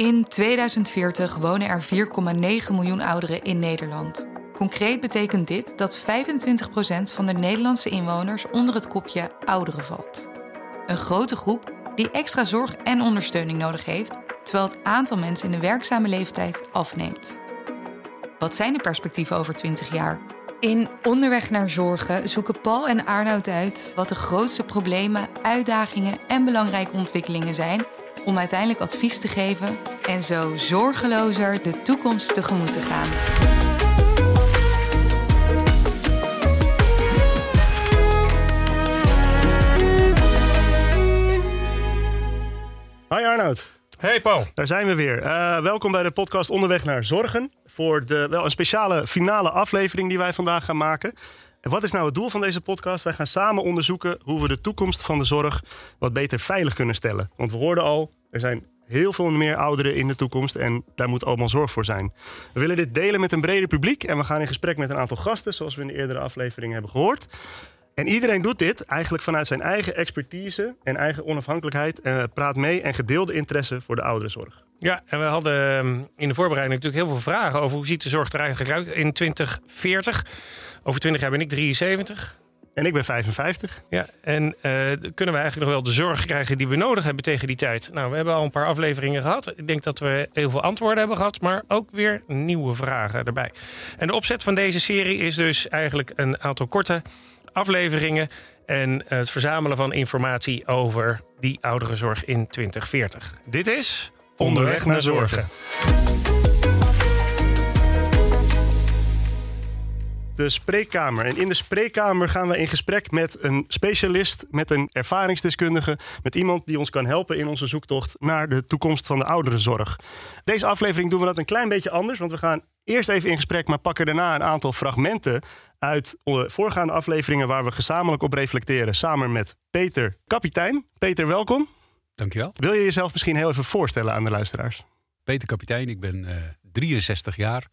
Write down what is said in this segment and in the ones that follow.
In 2040 wonen er 4,9 miljoen ouderen in Nederland. Concreet betekent dit dat 25% van de Nederlandse inwoners onder het kopje ouderen valt. Een grote groep die extra zorg en ondersteuning nodig heeft, terwijl het aantal mensen in de werkzame leeftijd afneemt. Wat zijn de perspectieven over 20 jaar? In Onderweg naar Zorgen zoeken Paul en Arnoud uit wat de grootste problemen, uitdagingen en belangrijke ontwikkelingen zijn om uiteindelijk advies te geven en zo zorgelozer de toekomst tegemoet te gaan. Hi Arnoud. Hey Paul. Daar zijn we weer. Uh, welkom bij de podcast Onderweg naar Zorgen. Voor de, wel een speciale finale aflevering die wij vandaag gaan maken. En wat is nou het doel van deze podcast? Wij gaan samen onderzoeken hoe we de toekomst van de zorg wat beter veilig kunnen stellen. Want we hoorden al, er zijn heel veel meer ouderen in de toekomst en daar moet allemaal zorg voor zijn. We willen dit delen met een breder publiek en we gaan in gesprek met een aantal gasten, zoals we in de eerdere aflevering hebben gehoord. En iedereen doet dit eigenlijk vanuit zijn eigen expertise en eigen onafhankelijkheid. En praat mee en gedeelde interesse voor de ouderenzorg. Ja, en we hadden ehm, in de voorbereiding natuurlijk heel veel vragen over hoe ziet de zorg er eigenlijk uit in 2040. Over 20 jaar ben ik 73. En ik ben 55. Ja, en uh, kunnen we eigenlijk nog wel de zorg krijgen die we nodig hebben tegen die tijd? Nou, we hebben al een paar afleveringen gehad. Ik denk dat we heel veel antwoorden hebben gehad, maar ook weer nieuwe vragen erbij. En de opzet van deze serie is dus eigenlijk een aantal korte afleveringen en het verzamelen van informatie over die ouderenzorg in 2040. Dit is Onderweg naar Zorgen. De spreekkamer. En in de spreekkamer gaan we in gesprek met een specialist, met een ervaringsdeskundige, met iemand die ons kan helpen in onze zoektocht naar de toekomst van de ouderenzorg. Deze aflevering doen we dat een klein beetje anders, want we gaan eerst even in gesprek, maar pakken daarna een aantal fragmenten uit voorgaande afleveringen waar we gezamenlijk op reflecteren, samen met Peter Kapitein. Peter, welkom. Dankjewel. Wil je jezelf misschien heel even voorstellen aan de luisteraars? Peter Kapitein, ik ben uh, eh, 63 jaar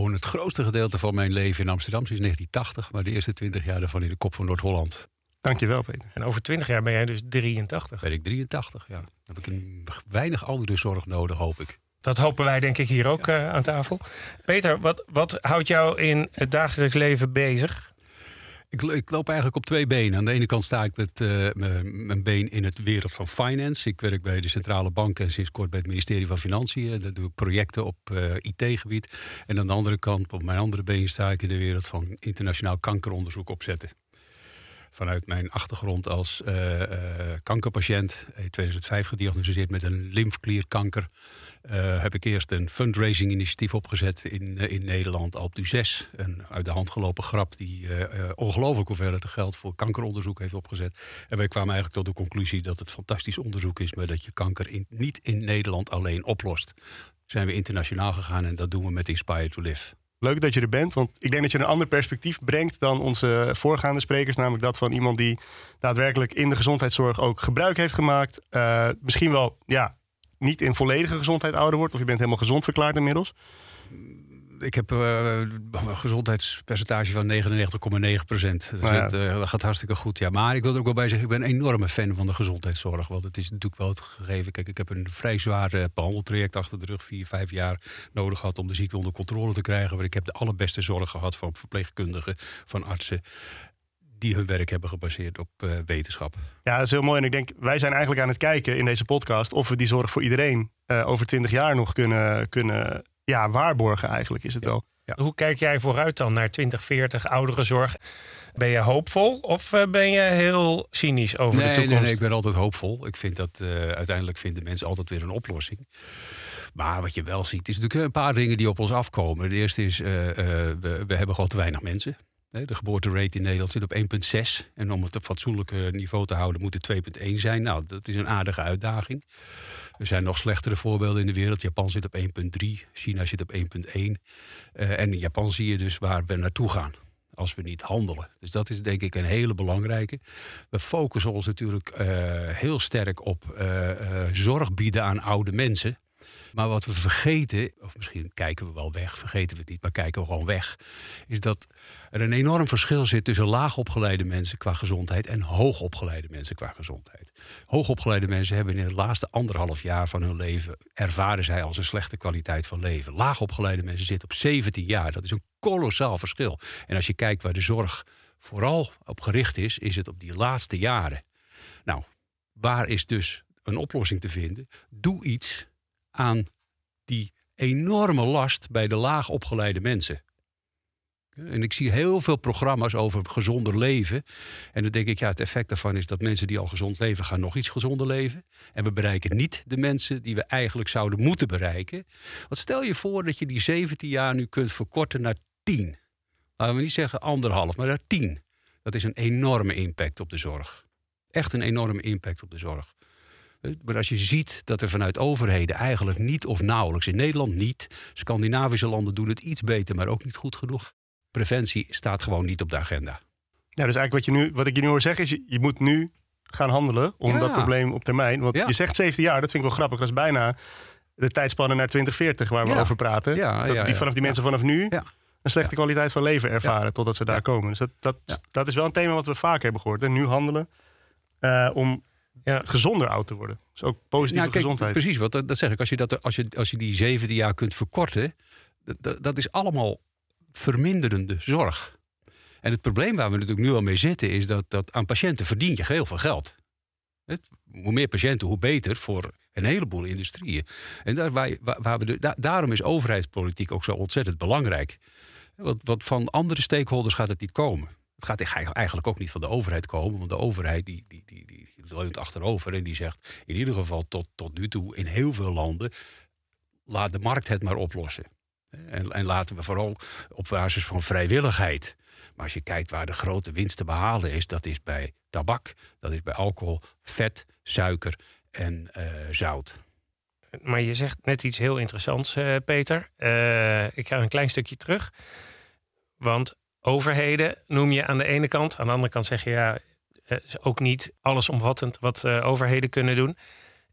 woon het grootste gedeelte van mijn leven in Amsterdam sinds 1980, maar de eerste 20 jaar daarvan in de kop van Noord-Holland. Dankjewel, Peter. En over 20 jaar ben jij dus 83. Ben ik 83, ja. Dan heb ik een weinig oudere zorg nodig, hoop ik. Dat hopen wij denk ik hier ook uh, aan tafel. Peter, wat, wat houdt jou in het dagelijks leven bezig? Ik, ik, loop eigenlijk op twee benen. Aan de ene kant sta ik met uh, mijn been in het wereld van finance. Ik werk bij de centrale bank en sinds kort bij het ministerie van Financiën. Daar doe ik projecten op uh, IT-gebied. En aan de andere kant, op mijn andere been, sta ik in de wereld van internationaal kankeronderzoek opzetten. Vanuit mijn achtergrond als uh, kankerpatiënt, in 2005 gediagnosticeerd met een lymfklierkanker. Heb ik eerst een fundraising initiatief opgezet in, in Nederland, Alp 6. Een uit de hand gelopen grap die ongelooflijk hoeveelheid geld voor kankeronderzoek heeft opgezet. En wij kwamen eigenlijk tot de conclusie dat het fantastisch onderzoek is, maar dat je kanker in, niet in Nederland alleen oplost. Zijn we internationaal gegaan en dat doen we met Inspire to Live. Leuk dat je er bent, want ik denk dat je een ander perspectief brengt dan onze voorgaande sprekers. Namelijk dat van iemand die daadwerkelijk in de gezondheidszorg ook gebruik heeft gemaakt. misschien wel ja, niet in volledige gezondheid ouder wordt? Of je bent helemaal gezond verklaard inmiddels? Ik heb uh, een gezondheidspercentage van 99,9 procent. Dus nou ja. het gaat hartstikke goed. Ja. Maar ik wil er ook wel bij zeggen, ik ben een enorme fan van de gezondheidszorg. Want het is natuurlijk wel het gegeven. Kijk, ik heb een vrij zwaar behandeltraject achter de rug. Vier, vijf jaar nodig gehad om de ziekte onder controle te krijgen. Maar ik heb de allerbeste zorg gehad van verpleegkundigen, van artsen die hun werk hebben gebaseerd op uh, wetenschap. Ja, dat is heel mooi. En ik denk, wij zijn eigenlijk aan het kijken in deze podcast of we die zorg voor iedereen uh, over twintig jaar nog kunnen, kunnen ja, waarborgen. Eigenlijk is het wel. Ja. Hoe kijk jij vooruit dan naar 2040 ouderenzorg? Ben je hoopvol of uh, ben je heel cynisch over nee, de toekomst? Nee, nee, ik ben altijd hoopvol. Ik vind dat uiteindelijk vinden mensen altijd weer een oplossing. Maar wat je wel ziet, is natuurlijk een paar dingen die op ons afkomen. De eerste is, we, we hebben gewoon te weinig mensen. De geboorterate in Nederland zit op 1,6. En om het op fatsoenlijke niveau te houden moet het 2,1 zijn. Nou, dat is een aardige uitdaging. Er zijn nog slechtere voorbeelden in de wereld. Japan zit op 1,3, China zit op 1,1. Uh, eh, en in Japan zie je dus waar we naartoe gaan als we niet handelen. Dus dat is denk ik een hele belangrijke. We focussen ons natuurlijk uh, heel sterk op uh, zorg bieden aan oude mensen. Maar wat we vergeten, of misschien kijken we wel weg, vergeten we het niet, maar kijken we gewoon weg, is dat er een enorm verschil zit tussen laagopgeleide mensen qua gezondheid en hoogopgeleide mensen qua gezondheid. Hoogopgeleide mensen hebben in het laatste anderhalf jaar van hun leven ervaren zij als een slechte kwaliteit van leven. Laagopgeleide mensen zitten op 17 jaar. Dat is een kolossaal verschil. En als je kijkt waar de zorg vooral op gericht is, is het op die laatste jaren. Nou, waar is dus een oplossing te vinden? Doe iets aan die enorme last bij de laag opgeleide mensen. En ik zie heel veel programma's over gezonder leven. En dan denk ik, ja, het effect daarvan is dat mensen die al gezond leven, gaan nog iets gezonder leven. En we bereiken niet de mensen die we eigenlijk zouden moeten bereiken. Want stel je voor dat je die 17 jaar nu kunt verkorten naar 10. Laten we niet zeggen anderhalf, maar naar 10. Dat is een enorme impact op de zorg. Echt een enorme impact op de zorg. Maar als je ziet dat er vanuit overheden eigenlijk niet of nauwelijks, in Nederland niet, Scandinavische landen doen het iets beter, maar ook niet goed genoeg. Preventie staat gewoon niet op de agenda. Ja, dus eigenlijk wat, je nu, wat ik je nu hoor zeggen is, je, je moet nu gaan handelen om Ja. dat probleem op termijn. Want Ja. je zegt 17 jaar, dat vind ik wel grappig. Dat is bijna de tijdspanne naar 2040 waar we Ja. over praten. Dat die, vanaf die mensen vanaf nu een slechte kwaliteit van leven ervaren totdat ze daar komen. Dus dat, dat, dat is wel een thema wat we vaak hebben gehoord. En nu handelen eh, om Ja. gezonder oud te worden. Dus ook positieve Nou, kijk, gezondheid. Precies, want dat, dat zeg ik. Als je, dat, als, je, als je die 17 jaar kunt verkorten, dat, dat, is allemaal verminderende zorg. En het probleem waar we natuurlijk nu al mee zitten, is dat, dat aan patiënten verdien je heel veel geld. Het, hoe meer patiënten, hoe beter voor een heleboel industrieën. En daar, waar, waar waar we de, da- daarom is overheidspolitiek ook zo ontzettend belangrijk. Want, want van andere stakeholders gaat het niet komen. Het gaat eigenlijk- ook niet van de overheid komen, want de overheid die, die, die, die leunt achterover en die zegt in ieder geval tot, tot nu toe in heel veel landen, laat de markt het maar oplossen. En, en laten we vooral op basis van vrijwilligheid. Maar als je kijkt waar de grote winst te behalen is, dat is bij tabak, dat is bij alcohol, vet, suiker en eh, zout. Maar je zegt net iets heel interessants, eh, Peter. Eh, ik ga een klein stukje terug. Want overheden noem je aan de ene kant. Aan de andere kant zeg je ja, eh, is ook niet allesomvattend wat eh, overheden kunnen doen.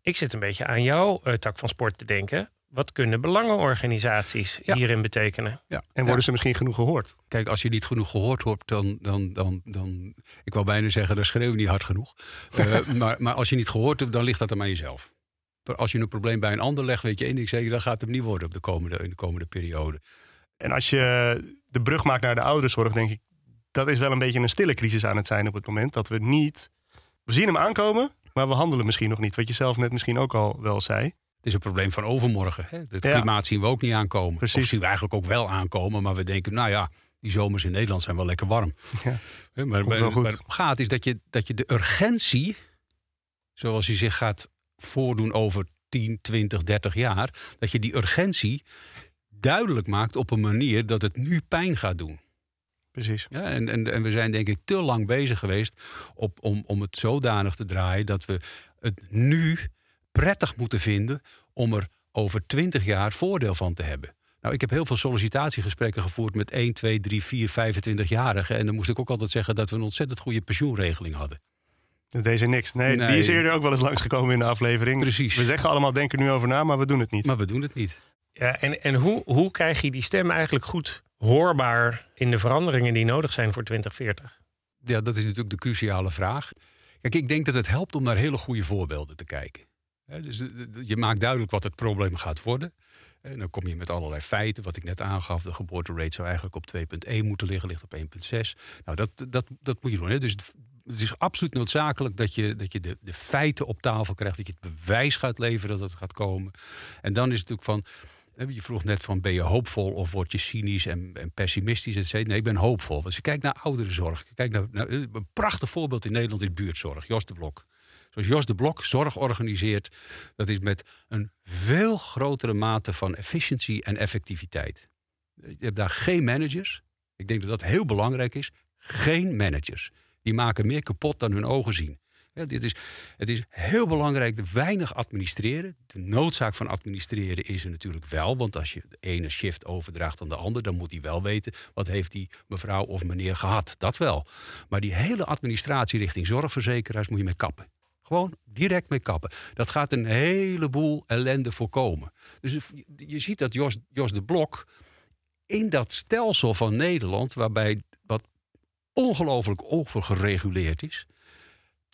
Ik zit een beetje aan jouw eh, tak van sport te denken. Wat kunnen belangenorganisaties Ja. hierin betekenen? Ja. En worden ze misschien genoeg gehoord? Kijk, als je niet genoeg gehoord wordt, dan, dan, dan, dan ik wou bijna zeggen, dan schreeuw je niet hard genoeg. Maar, maar als je niet gehoord hebt, dan ligt dat aan jezelf. Als je een probleem bij een ander legt, weet je één ding zeker, dan gaat het hem niet worden op de komende, in de komende periode. En als je de brug maakt naar de ouderenzorg, denk ik, dat is wel een beetje een stille crisis aan het zijn op het moment. Dat we niet, we zien hem aankomen, maar we handelen misschien nog niet. Wat je zelf net misschien ook al wel zei. Het is een probleem van overmorgen. Hè? Het Ja. klimaat zien we ook niet aankomen. Precies. Of zien we eigenlijk ook wel aankomen, maar we denken, nou ja, die zomers in Nederland zijn wel lekker warm. Ja. Maar, maar het gaat is dat je, dat je de urgentie, zoals die zich gaat voordoen over 10, 20, 30 jaar, dat je die urgentie duidelijk maakt op een manier dat het nu pijn gaat doen. Precies. Ja, en, en, en we zijn denk ik te lang bezig geweest op, om, om het zodanig te draaien dat we het nu prettig moeten vinden om er over 20 jaar voordeel van te hebben. Nou, ik heb heel veel sollicitatiegesprekken gevoerd met 1, 2, 3, 4, 25-jarigen. En dan moest ik ook altijd zeggen dat we een ontzettend goede pensioenregeling hadden. Deze niks. Nee, Nee. die is eerder ook wel eens langsgekomen in de aflevering. Precies. We zeggen allemaal, denk er nu over na, maar we doen het niet. Maar we doen het niet. Ja, en en hoe, hoe krijg je die stem eigenlijk goed hoorbaar in de veranderingen die nodig zijn voor 2040? Ja, dat is natuurlijk de cruciale vraag. Kijk, ik denk dat het helpt om naar hele goede voorbeelden te kijken. Hè, dus je maakt duidelijk wat het probleem gaat worden. En dan kom je met allerlei feiten, wat ik net aangaf. De geboorterate zou eigenlijk op 2,1 moeten liggen, ligt op 1,6. Nou, dat, dat, dat moet je doen. Hè. Dus het, is absoluut noodzakelijk dat je, dat je de, de feiten op tafel krijgt. Dat je het bewijs gaat leveren dat het gaat komen. En dan is het natuurlijk van... Je vroeg net van, ben je hoopvol of word je cynisch en, en pessimistisch? cetera. Nee, ik ben hoopvol. Als je kijkt naar ouderenzorg. Kijk naar, naar, een prachtig voorbeeld in Nederland is buurtzorg. Jos de Blok. Zoals Jos de Blok zorg organiseert, dat is met een veel grotere mate van efficiëntie en effectiviteit. Je hebt daar geen managers. Ik denk dat dat heel belangrijk is. Geen managers. Die maken meer kapot dan hun ogen zien. Dit is, het is heel belangrijk, weinig administreren. De noodzaak van administreren is er natuurlijk wel. Want als je de ene shift overdraagt aan de ander... dan moet hij wel weten wat heeft die mevrouw of meneer gehad. Dat wel. Maar die hele administratie richting zorgverzekeraars moet je mee kappen. Gewoon direct mee kappen. Dat gaat een heleboel ellende voorkomen. Dus je ziet dat Jos, Jos de Blok in dat stelsel van Nederland, waarbij ongelooflijk overgereguleerd is,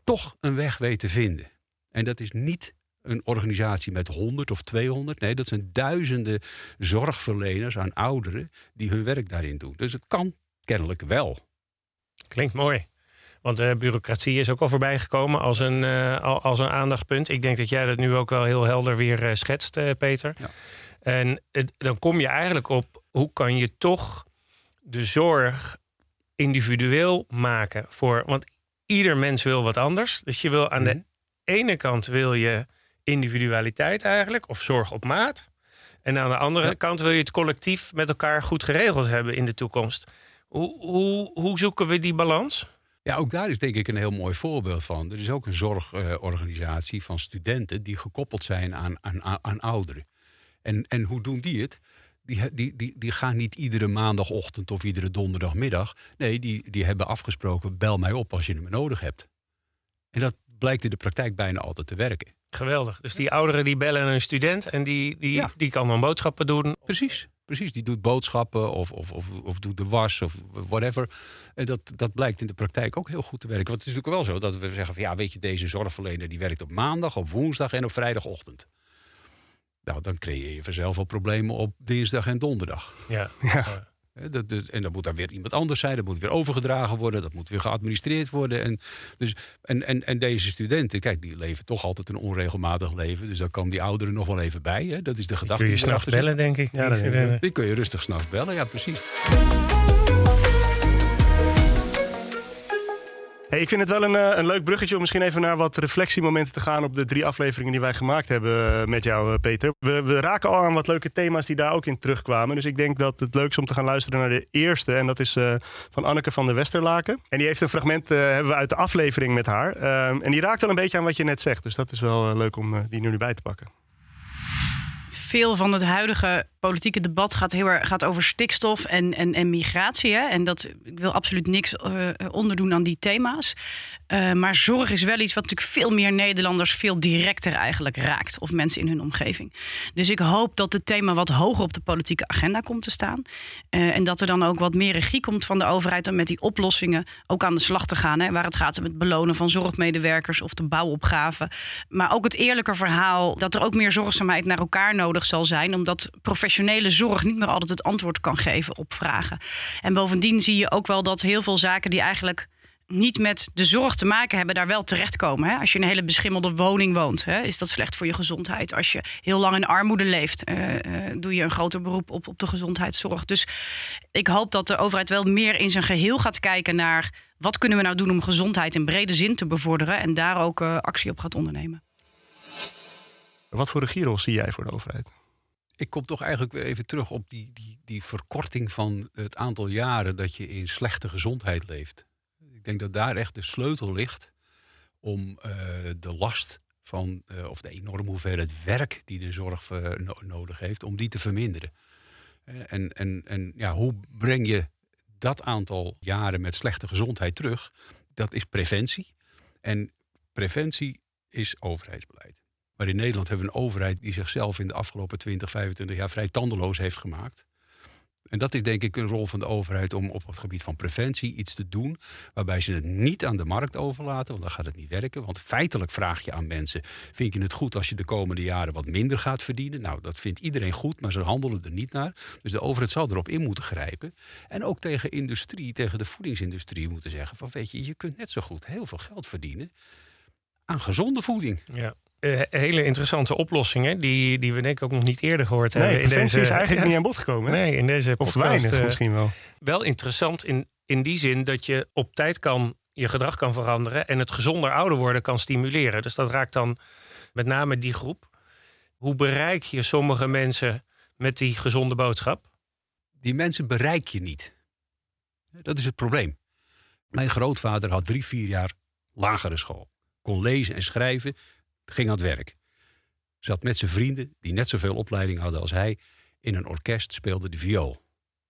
toch een weg weet te vinden. En dat is niet een organisatie met 100 of 200. Nee, dat zijn duizenden zorgverleners aan ouderen die hun werk daarin doen. Dus het kan kennelijk wel. Klinkt mooi. Want de bureaucratie is ook al voorbij gekomen als een, uh, als een aandachtspunt. Ik denk dat jij dat nu ook wel heel helder weer uh, schetst, uh, Peter. Ja. En het, dan kom je eigenlijk op hoe kan je toch de zorg individueel maken voor. Want ieder mens wil wat anders. Dus je wil aan de mhm. ene kant wil je individualiteit eigenlijk, of zorg op maat. En aan de andere kant wil je het collectief met elkaar goed geregeld hebben in de toekomst. Hoe, hoe, hoe zoeken we die balans? Ja, ook daar is denk ik een heel mooi voorbeeld van. Er is ook een zorgorganisatie van studenten die gekoppeld zijn aan, aan, aan ouderen. En, en hoe doen die het? Die, die, die, die gaan niet iedere maandagochtend of iedere donderdagmiddag. Nee, die, die hebben afgesproken: bel mij op als je me nodig hebt. En dat blijkt in de praktijk bijna altijd te werken. Geweldig. Dus die ouderen die bellen een student en die, die, die kan dan boodschappen doen. Precies. Precies, die doet boodschappen of, of, of, of doet de was of whatever. En dat, dat blijkt in de praktijk ook heel goed te werken. Want het is natuurlijk wel zo dat we zeggen van ja, weet je, deze zorgverlener die werkt op maandag, op woensdag en op vrijdagochtend. Nou, dan creëer je vanzelf al problemen op dinsdag en donderdag. Ja. ja. Dat, dat, en dan moet daar weer iemand anders zijn. Dat moet weer overgedragen worden. Dat moet weer geadministreerd worden. En, dus, en, en, en deze studenten, kijk, die leven toch altijd een onregelmatig leven. Dus daar kan die ouderen nog wel even bij. Hè. Dat is de gedachte. Die kun je s'nachts bellen, denk ik. Ja, die kun je rustig s'nachts bellen, ja, precies. Hey, ik vind het wel een, eh, een leuk bruggetje om misschien even naar wat reflectiemomenten te gaan op de drie afleveringen die wij gemaakt hebben eh, met jou, eh, Peter. We, we raken al aan wat leuke thema's die daar ook in terugkwamen. Dus ik denk dat het leuk is om te gaan luisteren naar de eerste. En dat is van Anneke van der Westerlaken. En die heeft een fragment hebben we uit de aflevering met haar. Ehm, en die raakt wel een beetje aan wat je net zegt. Dus dat is wel leuk om die nu bij te pakken veel van het huidige politieke debat gaat heel gaat over stikstof en, en, en migratie. Hè? En dat, ik wil absoluut niks uh, onderdoen aan die thema's. Uh, maar zorg is wel iets wat natuurlijk veel meer Nederlanders veel directer eigenlijk raakt. Of mensen in hun omgeving. Dus ik hoop dat het thema wat hoger op de politieke agenda komt te staan. Uh, en dat er dan ook wat meer regie komt van de overheid om met die oplossingen ook aan de slag te gaan. Hè? Waar het gaat om het belonen van zorgmedewerkers of de bouwopgave. Maar ook het eerlijke verhaal dat er ook meer zorgzaamheid naar elkaar nodig zal zijn. Omdat professionele zorg niet meer altijd het antwoord kan geven op vragen. En bovendien zie je ook wel dat heel veel zaken die eigenlijk niet met de zorg te maken hebben, daar wel terechtkomen. Hè? Als je in een hele beschimmelde woning woont, hè, is dat slecht voor je gezondheid. Als je heel lang in armoede leeft, uh, uh, doe je een groter beroep op, op de gezondheidszorg. Dus ik hoop dat de overheid wel meer in zijn geheel gaat kijken naar wat kunnen we nou doen om gezondheid in brede zin te bevorderen en daar ook uh, actie op gaat ondernemen. Wat voor regierol zie jij voor de overheid? Ik kom toch eigenlijk weer even terug op die, die, die verkorting van het aantal jaren dat je in slechte gezondheid leeft. Ik denk dat daar echt de sleutel ligt om uh, de last van, uh, of de enorme hoeveelheid werk die de zorg no nodig heeft, om die te verminderen. En, en, en ja, hoe breng je dat aantal jaren met slechte gezondheid terug? Dat is preventie. En preventie is overheidsbeleid. Maar in Nederland hebben we een overheid die zichzelf in de afgelopen 20, 25 jaar vrij tandeloos heeft gemaakt. En dat is denk ik een rol van de overheid om op het gebied van preventie iets te doen. Waarbij ze het niet aan de markt overlaten, want dan gaat het niet werken. Want feitelijk vraag je aan mensen: vind je het goed als je de komende jaren wat minder gaat verdienen? Nou, dat vindt iedereen goed, maar ze handelen er niet naar. Dus de overheid zal erop in moeten grijpen. En ook tegen industrie, tegen de voedingsindustrie moeten zeggen: van weet je, je kunt net zo goed heel veel geld verdienen aan gezonde voeding. Ja. Uh, hele interessante oplossingen, die, die we denk ik ook nog niet eerder gehoord nee, hebben. in deze, is eigenlijk niet aan bod gekomen. Nee, in deze podcast. Of weinig uh, misschien wel. Wel interessant in, in die zin dat je op tijd kan je gedrag kan veranderen en het gezonder ouder worden kan stimuleren. Dus dat raakt dan met name die groep. Hoe bereik je sommige mensen met die gezonde boodschap? Die mensen bereik je niet. Dat is het probleem. Mijn grootvader had drie, vier jaar lagere school. Kon lezen en schrijven, ging aan het werk. Zat met zijn vrienden, die net zoveel opleiding hadden als hij, in een orkest, speelde de viool.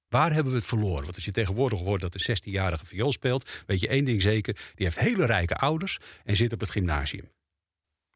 Waar hebben we het verloren? Want als je tegenwoordig hoort dat een 16-jarige viool speelt, weet je één ding zeker: die heeft hele rijke ouders en zit op het gymnasium.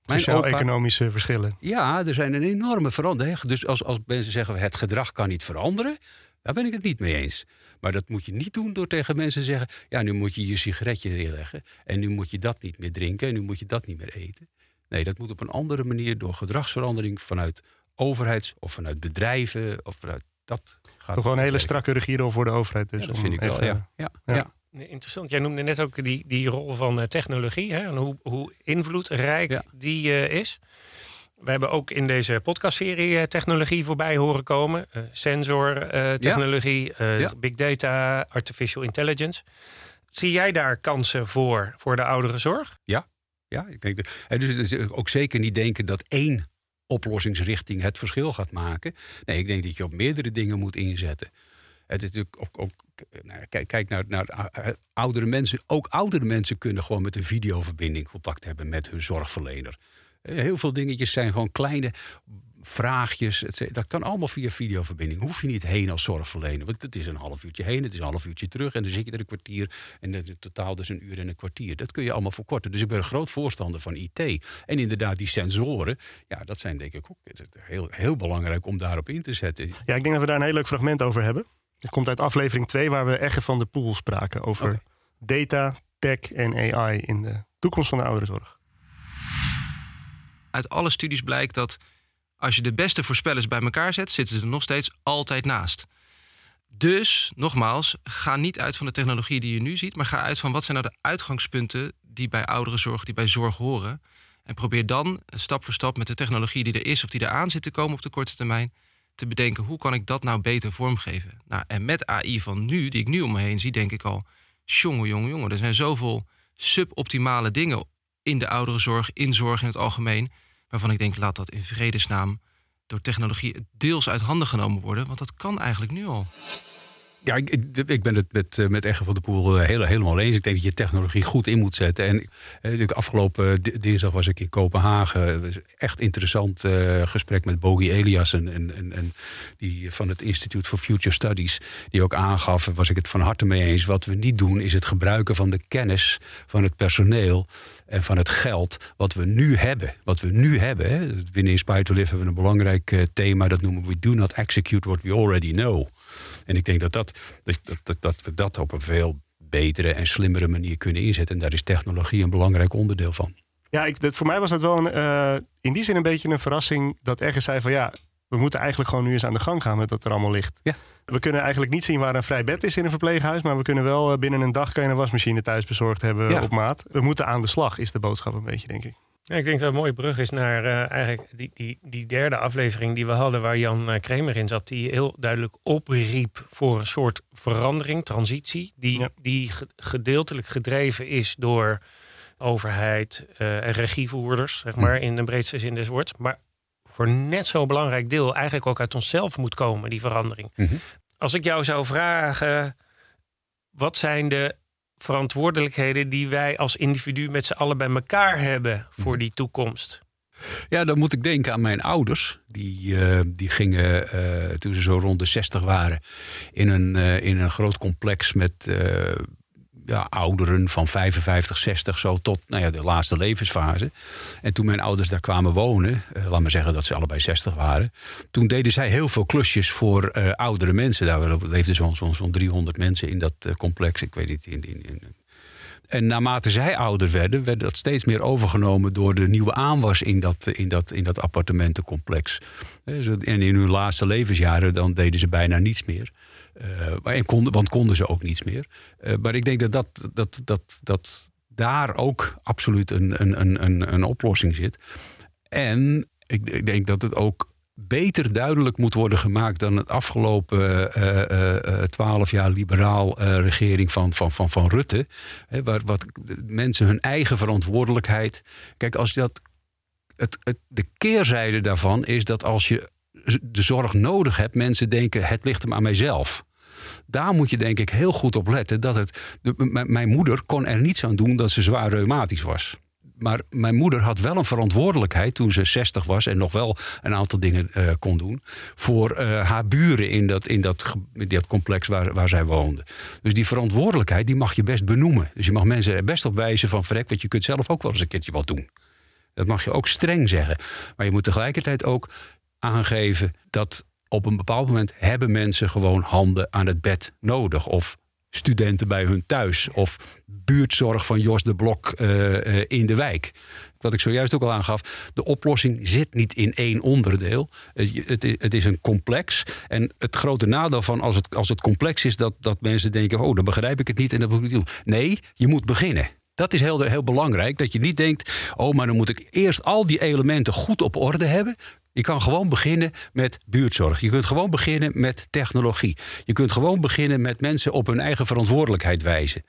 Sociaal-economische verschillen. Ja, er zijn een enorme verandering. Dus als, als mensen zeggen het gedrag kan niet veranderen, daar ben ik het niet mee eens. Maar dat moet je niet doen door tegen mensen te zeggen: ja, nu moet je je sigaretje neerleggen. En nu moet je dat niet meer drinken. En nu moet je dat niet meer eten. Nee, dat moet op een andere manier door gedragsverandering vanuit overheids- of vanuit bedrijven of vanuit dat. Gaat Toch gewoon een hele strakke regie voor de overheid. Dus ja, dat vind ik wel. Ja. Ja. ja. Interessant. Jij noemde net ook die, die rol van uh, technologie hè, en hoe, hoe invloedrijk die uh, is. We hebben ook in deze podcastserie uh, technologie voorbij horen komen. Sensortechnologie, big data, artificial intelligence. Zie jij daar kansen voor, voor de ouderenzorg? Ja, ja ik denk dat, dus, ook zeker niet denken dat één oplossingsrichting het verschil gaat maken. Nee, ik denk dat je op meerdere dingen moet inzetten. Het is natuurlijk ook, ook nou, kijk, kijk naar, naar eh, oudere mensen. Ook oudere mensen kunnen gewoon met een videoverbinding contact hebben met hun zorgverlener. Eh, heel veel dingetjes zijn gewoon kleine vraagjes. Dat kan allemaal via videoverbinding. Hoef je niet heen als zorgverlener. Want het is een half uurtje heen, het is een half uurtje terug. En dan zit je er een kwartier. En in totaal dus een uur en een kwartier. Dat kun je allemaal verkorten. Dus ik ben een groot voorstander van IT. En inderdaad, die sensoren. Ja, dat zijn denk ik ook heel, heel belangrijk om daarop in te zetten. Ja, ik denk dat we daar een heel leuk fragment over hebben. Het komt uit aflevering 2, waar we echt van de Poel spraken. Over data, tech en AI in de toekomst van de ouderenzorg. Uit alle studies blijkt dat als je de beste voorspellers bij elkaar zet, zitten ze er nog steeds altijd naast. Dus, nogmaals, ga niet uit van de technologie die je nu ziet, maar ga uit van wat zijn nou de uitgangspunten die bij ouderenzorg, die bij zorg horen. En probeer dan stap voor stap met de technologie die er is of die er aan zit te komen op de korte termijn, te bedenken hoe kan ik dat nou beter vormgeven. Nou, en met AI van nu, die ik nu om me heen zie, denk ik al, jongen, jongen, jongen, er zijn zoveel suboptimale dingen in de ouderenzorg, in zorg in het algemeen, waarvan ik denk, laat dat in vredesnaam door technologie deels uit handen genomen worden, want dat kan eigenlijk nu al. Ja, ik, ik ben het met, eh, met van de Poel eh, heel, helemaal eens. Ik denk dat je technologie goed in moet zetten. En eh, afgelopen dinsdag was ik in Kopenhagen. Echt interessant gesprek met Bogi Elias en, en, en, die van het Institute for Future Studies. Die ook aangaf, was ik het van harte mee eens. Wat we niet doen is het gebruiken van de kennis van het personeel en van het geld wat we nu hebben. Wat we nu hebben. Binnen Inspire to Live hebben we een belangrijk thema. Dat noemen we Do Not Execute What We Already Know. En ik denk dat, dat, dat, dat, dat we dat op een veel betere en slimmere manier kunnen inzetten. En daar is technologie een belangrijk onderdeel van. Ja, ik, dat, voor mij was dat wel een, uh, in die zin een beetje een verrassing dat ergens zei van ja, we moeten eigenlijk gewoon nu eens aan de gang gaan met wat er allemaal ligt. Ja. We kunnen eigenlijk niet zien waar een vrij bed is in een verpleeghuis, maar we kunnen wel eh, binnen een dag kan je een wasmachine thuis bezorgd hebben op maat. We moeten aan de slag, is de boodschap een beetje, denk ik. Ja, ik denk dat het een mooie brug is naar uh, eigenlijk die, die, die derde aflevering die we hadden, waar Jan uh, Kremer in zat, die heel duidelijk opriep voor een soort verandering, transitie, die, die gedeeltelijk gedreven is door overheid uh, en regievoerders, zeg maar, in de breedste zin des woords. Maar voor net zo'n belangrijk deel eigenlijk ook uit onszelf moet komen, die verandering. Mhm. Als ik jou zou vragen, wat zijn de verantwoordelijkheden die wij als individu met z'n allen bij elkaar hebben voor die toekomst? Ja, dan moet ik denken aan mijn ouders. Die, uh, die gingen uh, toen ze zo rond de 60 waren in een, uh, in een groot complex met ja, ouderen van 55, 60 zo tot nou ja, de laatste levensfase. En toen mijn ouders daar kwamen wonen, uh, laat maar zeggen dat ze allebei 60 waren. Toen deden zij heel veel klusjes voor uh, oudere mensen. Daar leefden zo'n zo, zo 300 mensen in dat uh, complex. Ik weet niet. In, in, in, en naarmate zij ouder werden, werd dat steeds meer overgenomen door de nieuwe aanwas in dat, in dat, in dat appartementencomplex. En in hun laatste levensjaren dan deden ze bijna niets meer. Uh, en konden, want konden ze ook niets meer. Uh, maar ik denk dat, dat, dat, dat, dat daar ook absoluut een, een, een, een oplossing zit. En ik, ik denk dat het ook beter duidelijk moet worden gemaakt dan het afgelopen eh, twaalf jaar liberaal regering van, van, van, van Rutte. Hè, waar wat mensen hun eigen verantwoordelijkheid. Kijk, als dat. Het, het, de keerzijde daarvan is dat als je de zorg nodig hebt, mensen denken het ligt hem aan mijzelf. Daar moet je denk ik heel goed op letten. Dat het, mijn moeder kon er niets aan doen dat ze zwaar reumatisch was. Maar mijn moeder had wel een verantwoordelijkheid toen ze 60 was en nog wel een aantal dingen uh, kon doen. Voor uh, haar buren in dat, in dat, dat complex waar, waar zij woonde. Dus die verantwoordelijkheid die mag je best benoemen. Dus je mag mensen er best op wijzen van vrek, want je kunt zelf ook wel eens een keertje wat doen. Dat mag je ook streng zeggen. Maar je moet tegelijkertijd ook aangeven dat op een bepaald moment hebben mensen gewoon handen aan het bed nodig. Of studenten bij hun thuis. Of buurtzorg van Jos de Blok uh, uh, in de wijk. Wat ik zojuist ook al aangaf. De oplossing zit niet in één onderdeel. Het, het, het, is een complex. En het grote nadeel van als het, als het complex is... Dat, dat mensen denken, oh, dan begrijp ik het niet en dat moet ik doen. Nee, je moet beginnen. Dat is heel, heel belangrijk. Dat je niet denkt, oh, maar dan moet ik eerst al die elementen goed op orde hebben. Je kan gewoon beginnen met buurtzorg. Je kunt gewoon beginnen met technologie. Je kunt gewoon beginnen met mensen op hun eigen verantwoordelijkheid wijzen.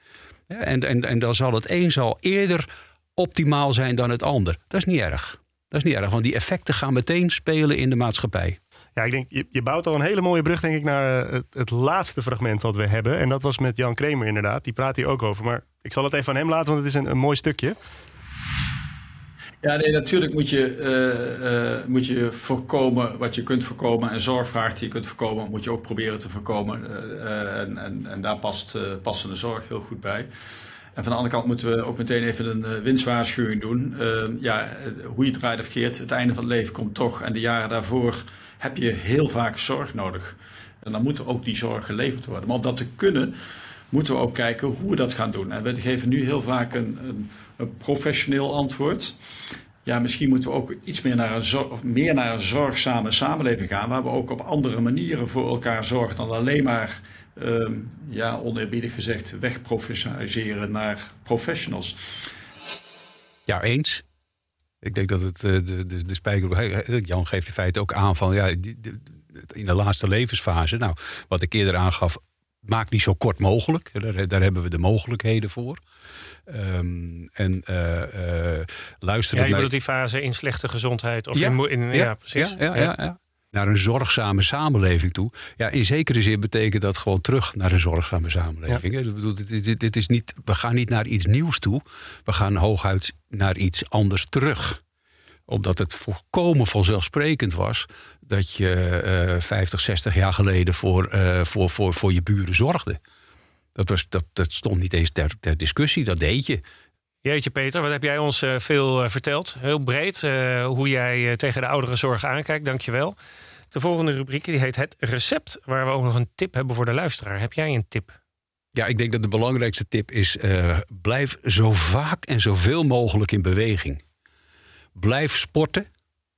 En, en, en dan zal het een zal eerder optimaal zijn dan het ander. Dat is niet erg. Dat is niet erg, want die effecten gaan meteen spelen in de maatschappij. Ja, ik denk, je, je bouwt al een hele mooie brug, denk ik, naar het, het, laatste fragment wat we hebben. En dat was met Jan Kremer inderdaad. Die praat hier ook over. Maar ik zal het even aan hem laten, want het is een, een mooi stukje. Ja, nee, natuurlijk moet je, uh, uh, moet je voorkomen wat je kunt voorkomen. En zorgvraag die je kunt voorkomen, moet je ook proberen te voorkomen. Uh, en, en, en, daar past passende zorg heel goed bij. En van de andere kant moeten we ook meteen even een winstwaarschuwing doen. ja, hoe je het draait of keert, het einde van het leven komt toch. En de jaren daarvoor heb je heel vaak zorg nodig. En dan moet ook die zorg geleverd worden. Maar om dat te kunnen, moeten we ook kijken hoe we dat gaan doen. En we geven nu heel vaak een, een, professioneel antwoord. Ja, misschien moeten we ook iets meer naar, een zorg, meer naar een zorgzame samenleving gaan, waar we ook op andere manieren voor elkaar zorgen dan alleen maar, um, ja, oneerbiedig gezegd, wegprofessionaliseren naar professionals. Ja, eens. Ik denk dat het eh, de, de, de spijker. Jan geeft in feite ook aan van ja, in de laatste levensfase. Nou, wat ik eerder aangaf, maak niet zo kort mogelijk. Daar, daar hebben we de mogelijkheden voor. Um, en uh, uh, luisteren ja, je naar... die fase in slechte gezondheid? Of ja, in, in, ja, ja, precies. Ja, ja, ja, Naar een zorgzame samenleving toe. Ja, in zekere zin betekent dat gewoon terug naar een zorgzame samenleving. Bedoel, dit, dit, dit is niet, we gaan niet naar iets nieuws toe. We gaan hooguit naar iets anders terug omdat het volkomen vanzelfsprekend was dat je uh, 50, 60 jaar geleden voor, uh, voor, voor, voor je buren zorgde. Dat, was, dat, dat stond niet eens ter, ter discussie, dat deed je. Jeetje Peter, wat heb jij ons uh, veel uh, verteld. Heel breed hoe jij tegen de ouderenzorg aankijkt, dankjewel. De volgende rubriek die heet het recept, waar we ook nog een tip hebben voor de luisteraar. Heb jij een tip? Ja, ik denk dat de belangrijkste tip is: blijf zo vaak en zoveel mogelijk in beweging. Blijf sporten,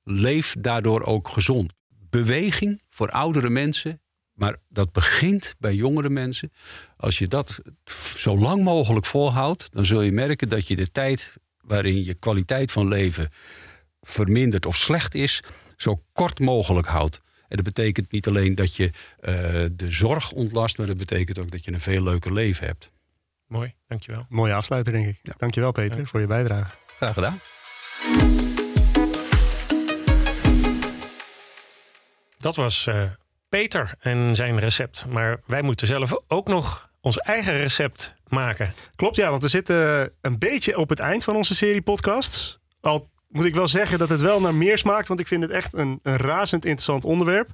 leef daardoor ook gezond. Beweging voor oudere mensen, maar dat begint bij jongere mensen. Als je dat zo lang mogelijk volhoudt, dan zul je merken dat je de tijd waarin je kwaliteit van leven vermindert of slecht is, zo kort mogelijk houdt. En dat betekent niet alleen dat je uh, de zorg ontlast, maar dat betekent ook dat je een veel leuker leven hebt. Mooi, dankjewel. Mooie afsluiter, denk ik. Ja. Dankjewel, Peter, ja. voor je bijdrage. Graag gedaan. Dat was uh, Peter en zijn recept. Maar wij moeten zelf ook nog ons eigen recept maken. Klopt, ja, want we zitten een beetje op het eind van onze serie podcasts. Al moet ik wel zeggen dat het wel naar meer smaakt, want ik vind het echt een, een razend interessant onderwerp.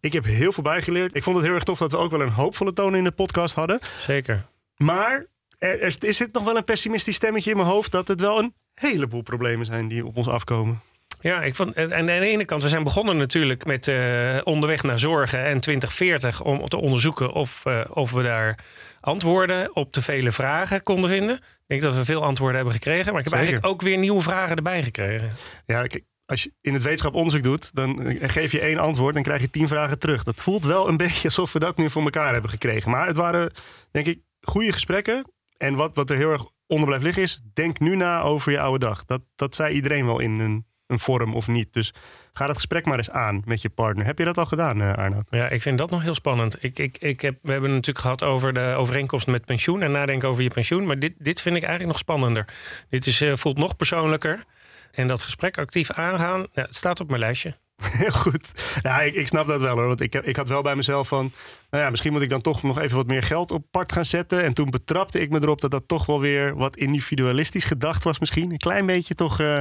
Ik heb heel veel bijgeleerd. Ik vond het heel erg tof dat we ook wel een hoopvolle toon in de podcast hadden. Zeker. Maar er, er zit nog wel een pessimistisch stemmetje in mijn hoofd dat het wel een heleboel problemen zijn die op ons afkomen. Ja, ik vond, en aan de ene kant, we zijn begonnen natuurlijk met uh, onderweg naar zorgen en 2040 om te onderzoeken of, uh, of we daar antwoorden op te vele vragen konden vinden. Ik denk dat we veel antwoorden hebben gekregen, maar ik heb Zeker. eigenlijk ook weer nieuwe vragen erbij gekregen. Ja, als je in het wetenschap onderzoek doet, dan geef je één antwoord en krijg je tien vragen terug. Dat voelt wel een beetje alsof we dat nu voor elkaar hebben gekregen. Maar het waren, denk ik, goede gesprekken. En wat, wat er heel erg onder blijft liggen is, denk nu na over je oude dag. Dat, dat zei iedereen wel in een een vorm of niet. Dus ga dat gesprek maar eens aan met je partner. Heb je dat al gedaan, uh, Arnoud? Ja, ik vind dat nog heel spannend. Ik, ik, ik heb, we hebben het natuurlijk gehad over de overeenkomst met pensioen en nadenken over je pensioen. Maar dit, dit vind ik eigenlijk nog spannender. Dit is, uh, voelt nog persoonlijker. En dat gesprek actief aangaan, ja, het staat op mijn lijstje. Heel goed. Ja, ik, ik, snap dat wel hoor. Want ik, ik had wel bij mezelf van. Nou ja, misschien moet ik dan toch nog even wat meer geld op part gaan zetten. En toen betrapte ik me erop dat dat toch wel weer wat individualistisch gedacht was, misschien. Een klein beetje toch. Uh,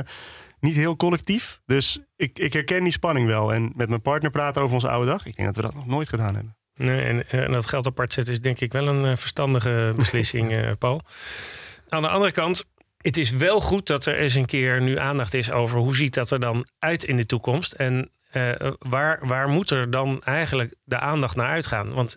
niet heel collectief. Dus ik, ik herken die spanning wel. En met mijn partner praten over onze oude dag. Ik denk dat we dat nog nooit gedaan hebben. Nee, en, en dat geld apart zetten is denk ik wel een uh, verstandige beslissing, uh, Paul. Aan de andere kant, het is wel goed dat er eens een keer nu aandacht is over hoe ziet dat er dan uit in de toekomst. En uh, waar, waar moet er dan eigenlijk de aandacht naar uitgaan? Want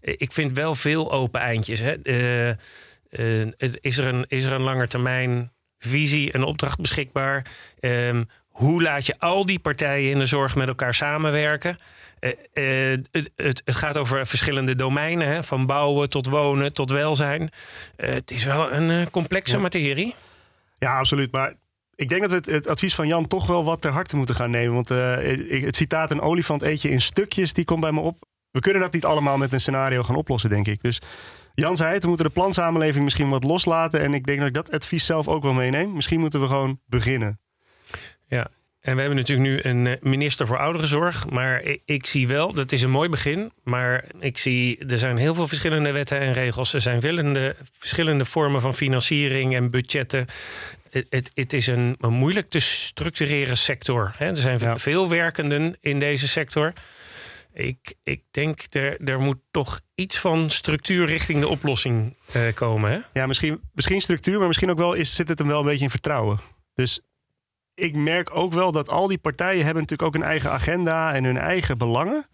ik vind wel veel open eindjes. Hè. Uh, is, er een, is er een langetermijn visie, een opdracht beschikbaar? Um, hoe laat je al die partijen in de zorg met elkaar samenwerken? Het, het, het, gaat over verschillende domeinen, hè, van bouwen tot wonen tot welzijn. het is wel een complexe materie. Ja, absoluut. Maar ik denk dat we het, het, advies van Jan toch wel wat ter harte moeten gaan nemen. Want het citaat een olifant eet je in stukjes, die komt bij me op. We kunnen dat niet allemaal met een scenario gaan oplossen, denk ik. Dus Jan zei het, we moeten de plansamenleving misschien wat loslaten. En ik denk dat ik dat advies zelf ook wel meeneem. Misschien moeten we gewoon beginnen. Ja, en we hebben natuurlijk nu een eh, minister voor ouderenzorg. Maar ik, ik, zie wel, dat is een mooi begin. Maar ik zie, er zijn heel veel verschillende wetten en regels. Er zijn verschillende, verschillende vormen van financiering en budgetten het, het, is een, een, moeilijk te structureren sector. Hè. Er zijn veel werkenden in deze sector. Ik, ik denk, er, er moet toch iets van structuur richting de oplossing uh, komen. Hè? Ja, misschien, misschien structuur, maar misschien ook wel is, zit het hem wel een beetje in vertrouwen. Dus ik merk ook wel dat al die partijen hebben natuurlijk ook een eigen agenda en hun eigen belangen.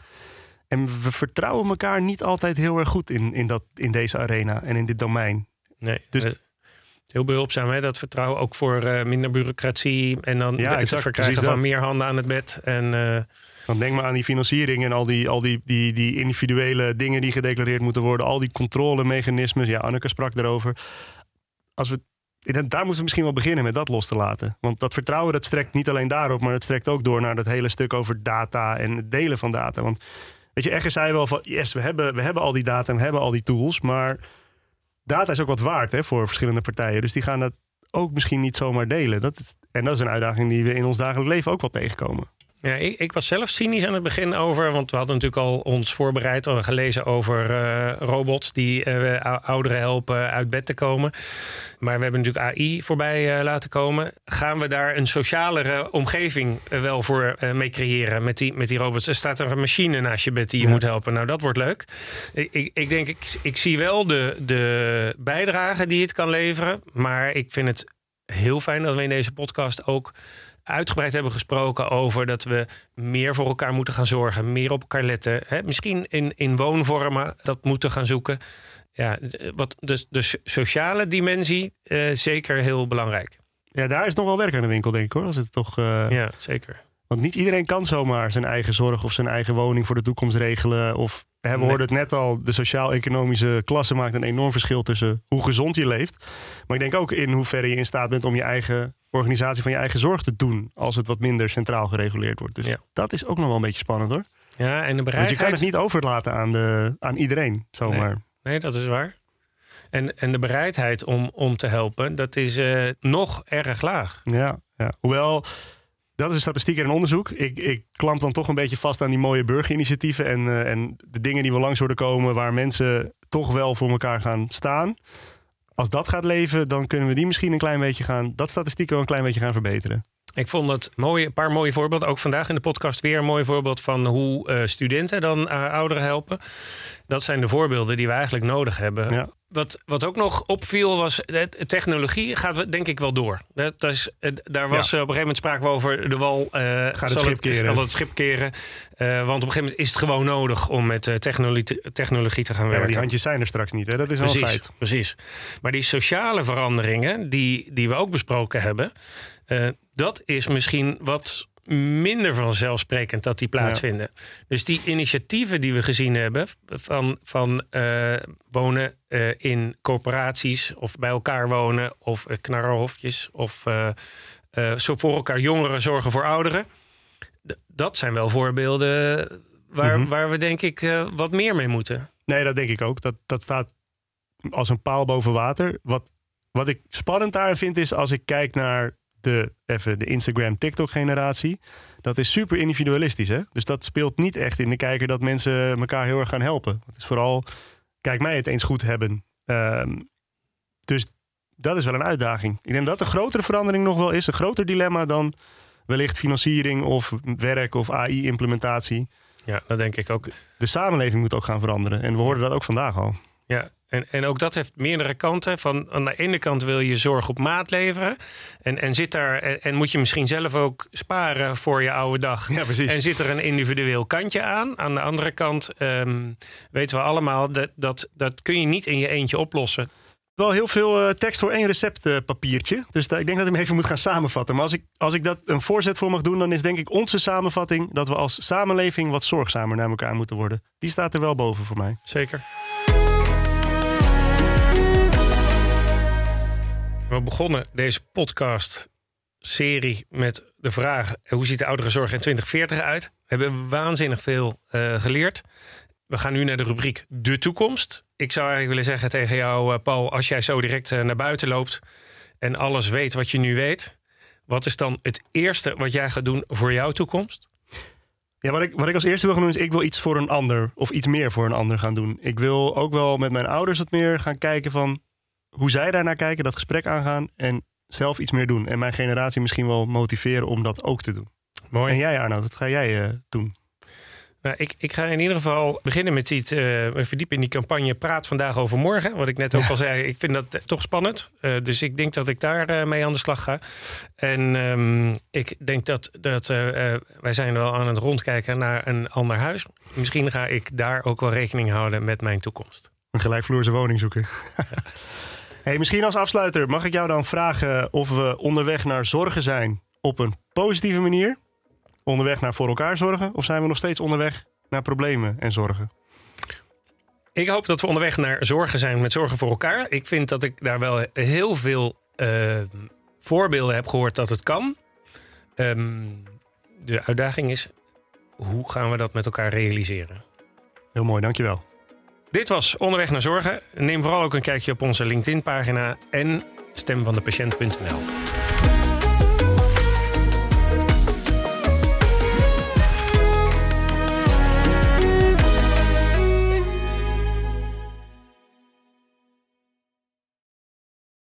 En we vertrouwen elkaar niet altijd heel erg goed in, in, dat, in deze arena en in dit domein. Nee, dus heel behulpzaam, hè? dat vertrouwen ook voor uh, minder bureaucratie en dan ja, het verkrijgen van meer handen aan het bed. En, uh... Dan denk maar aan die financiering en al die, al die, die, die individuele dingen die gedeclareerd moeten worden, al die controlemechanismes. Ja, Anneke sprak daarover. Als we, daar moeten we misschien wel beginnen met dat los te laten. Want dat vertrouwen dat strekt niet alleen daarop, maar het strekt ook door naar dat hele stuk over data en het delen van data. Want weet je, Egger zei wel van yes, we hebben, we hebben al die data en we hebben al die tools, maar data is ook wat waard hè, voor verschillende partijen. Dus die gaan dat ook misschien niet zomaar delen. Dat en dat is een uitdaging die we in ons dagelijks leven ook wel tegenkomen. Ja, ik, ik, was zelf cynisch aan het begin over, want we hadden natuurlijk al ons voorbereid en gelezen over uh, robots die uh, ouderen helpen uit bed te komen. Maar we hebben natuurlijk AI voorbij uh, laten komen. Gaan we daar een socialere omgeving wel voor mee creëren met die, met die robots? Er staat er een machine naast je bed die je moet helpen. Nou, dat wordt leuk. Ik, ik, ik denk, ik, ik zie wel de, de bijdrage die het kan leveren. Maar ik vind het heel fijn dat we in deze podcast ook uitgebreid hebben gesproken over dat we meer voor elkaar moeten gaan zorgen, meer op elkaar letten. Hè? Misschien in, in woonvormen dat moeten gaan zoeken. Ja, wat, dus de sociale dimensie uh, zeker heel belangrijk. Ja, daar is nog wel werk aan de winkel, denk ik hoor. Als het toch, uh... Ja, zeker. Want niet iedereen kan zomaar zijn eigen zorg of zijn eigen woning voor de toekomst regelen. Of we hoorden het net al, de sociaal-economische klasse maakt een enorm verschil tussen hoe gezond je leeft. Maar ik denk ook in hoeverre je in staat bent om je eigen organisatie van je eigen zorg te doen. Als het wat minder centraal gereguleerd wordt. Dus dat is ook nog wel een beetje spannend hoor. Ja, en de bereidheid... Want je kan het niet overlaten aan, de, aan iedereen zomaar. Nee, nee dat is waar. En, en de bereidheid om, om te helpen, dat is uh, nog erg laag. Ja, ja. hoewel dat is een statistiek en onderzoek. Ik, ik klamp dan toch een beetje vast aan die mooie burgerinitiatieven en, uh, en de dingen die we langs horen komen, waar mensen toch wel voor elkaar gaan staan. Als dat gaat leven, dan kunnen we die misschien een klein beetje gaan, dat statistiek wel een klein beetje gaan verbeteren. Ik vond het mooie, een paar mooie voorbeelden. Ook vandaag in de podcast weer een mooi voorbeeld van hoe uh, studenten dan uh, ouderen helpen. Dat zijn de voorbeelden die we eigenlijk nodig hebben. Ja. Wat, wat ook nog opviel was, de technologie gaat denk ik wel door. Dat, is, daar was op een gegeven moment sprake over de wal. Uh, gaat het schip keren. het schip keren. want op een gegeven moment is het gewoon nodig om met technologie, technologie te gaan werken. die handjes zijn er straks niet, hè? dat is wel precies, een feit. Precies. Maar die sociale veranderingen die, die we ook besproken hebben... Uh, dat is misschien wat minder vanzelfsprekend dat die plaatsvinden. Dus die initiatieven die we gezien hebben van, van uh, wonen uh, in corporaties of bij elkaar wonen of knarrenhofjes of zo voor elkaar jongeren zorgen voor ouderen. Dat zijn wel voorbeelden waar, mm -hmm. waar we denk ik wat meer mee moeten. Nee, dat denk ik ook. Dat, dat staat als een paal boven water. Wat, wat ik spannend daar vind is als ik kijk naar de, even de Instagram, TikTok-generatie. Dat is super individualistisch. Hè? Dus dat speelt niet echt in de kijker dat mensen elkaar heel erg gaan helpen. Het is vooral, kijk mij het eens goed hebben. Um, dus dat is wel een uitdaging. Ik denk dat de grotere verandering nog wel is. Een groter dilemma dan wellicht financiering of werk of AI-implementatie. Ja, dat denk ik ook. De samenleving moet ook gaan veranderen. En we hoorden dat ook vandaag al. Ja, En, en ook dat heeft meerdere kanten. Van, aan de ene kant wil je zorg op maat leveren. En, en, zit daar, en, en moet je misschien zelf ook sparen voor je oude dag. Ja, precies. En zit er een individueel kantje aan. Aan de andere kant ehm, weten we allemaal dat, dat dat kun je niet in je eentje oplossen. Wel heel veel eh, tekst voor één receptpapiertje. dus da- ik denk dat ik hem even moet gaan samenvatten. Maar als ik, als ik dat een voorzet voor mag doen, dan is denk ik onze samenvatting dat we als samenleving wat zorgzamer naar elkaar moeten worden. Die staat er wel boven voor mij. Zeker. We begonnen deze podcast-serie met de vraag: hoe ziet de ouderenzorg in 2040 uit? We hebben waanzinnig veel eh, geleerd. We gaan nu naar de rubriek De Toekomst. Ik zou eigenlijk willen zeggen tegen jou, eh, Paul, als jij zo direct eh, naar buiten loopt en alles weet wat je nu weet, wat is dan het eerste wat jij gaat doen voor jouw toekomst? Ja, wat ik, wat ik als eerste wil gaan doen is, ik wil iets voor een ander of iets meer voor een ander gaan doen. Ik wil ook wel met mijn ouders wat meer gaan kijken van hoe zij daarnaar kijken, dat gesprek aangaan en zelf iets meer doen. En mijn generatie misschien wel motiveren om dat ook te doen. Mooi. En jij Arnoud, wat ga jij eh, doen? Nou, ik, ik ga in ieder geval beginnen met iets, eh, me verdiepen in die campagne Praat vandaag over morgen. Wat ik net ook al zei, ik vind dat toch spannend. Eh, dus ik denk dat ik daar eh, mee aan de slag ga. En ehm, ik denk dat, dat eh, eh, wij zijn wel aan het rondkijken naar een ander huis. Misschien ga ik daar ook wel rekening houden met mijn toekomst. Een gelijkvloerse woning zoeken. hey, misschien als afsluiter, mag ik jou dan vragen of we onderweg naar zorgen zijn op een positieve manier? Onderweg naar voor elkaar zorgen? Of zijn we nog steeds onderweg naar problemen en zorgen? Ik hoop dat we onderweg naar zorgen zijn met zorgen voor elkaar. Ik vind dat ik daar wel heel veel eh, voorbeelden heb gehoord dat het kan. Ehm, de uitdaging is, hoe gaan we dat met elkaar realiseren? Heel mooi, dankjewel. Dit was Onderweg naar Zorgen. Neem vooral ook een kijkje op onze LinkedIn-pagina en stemvandepatiënt.nl.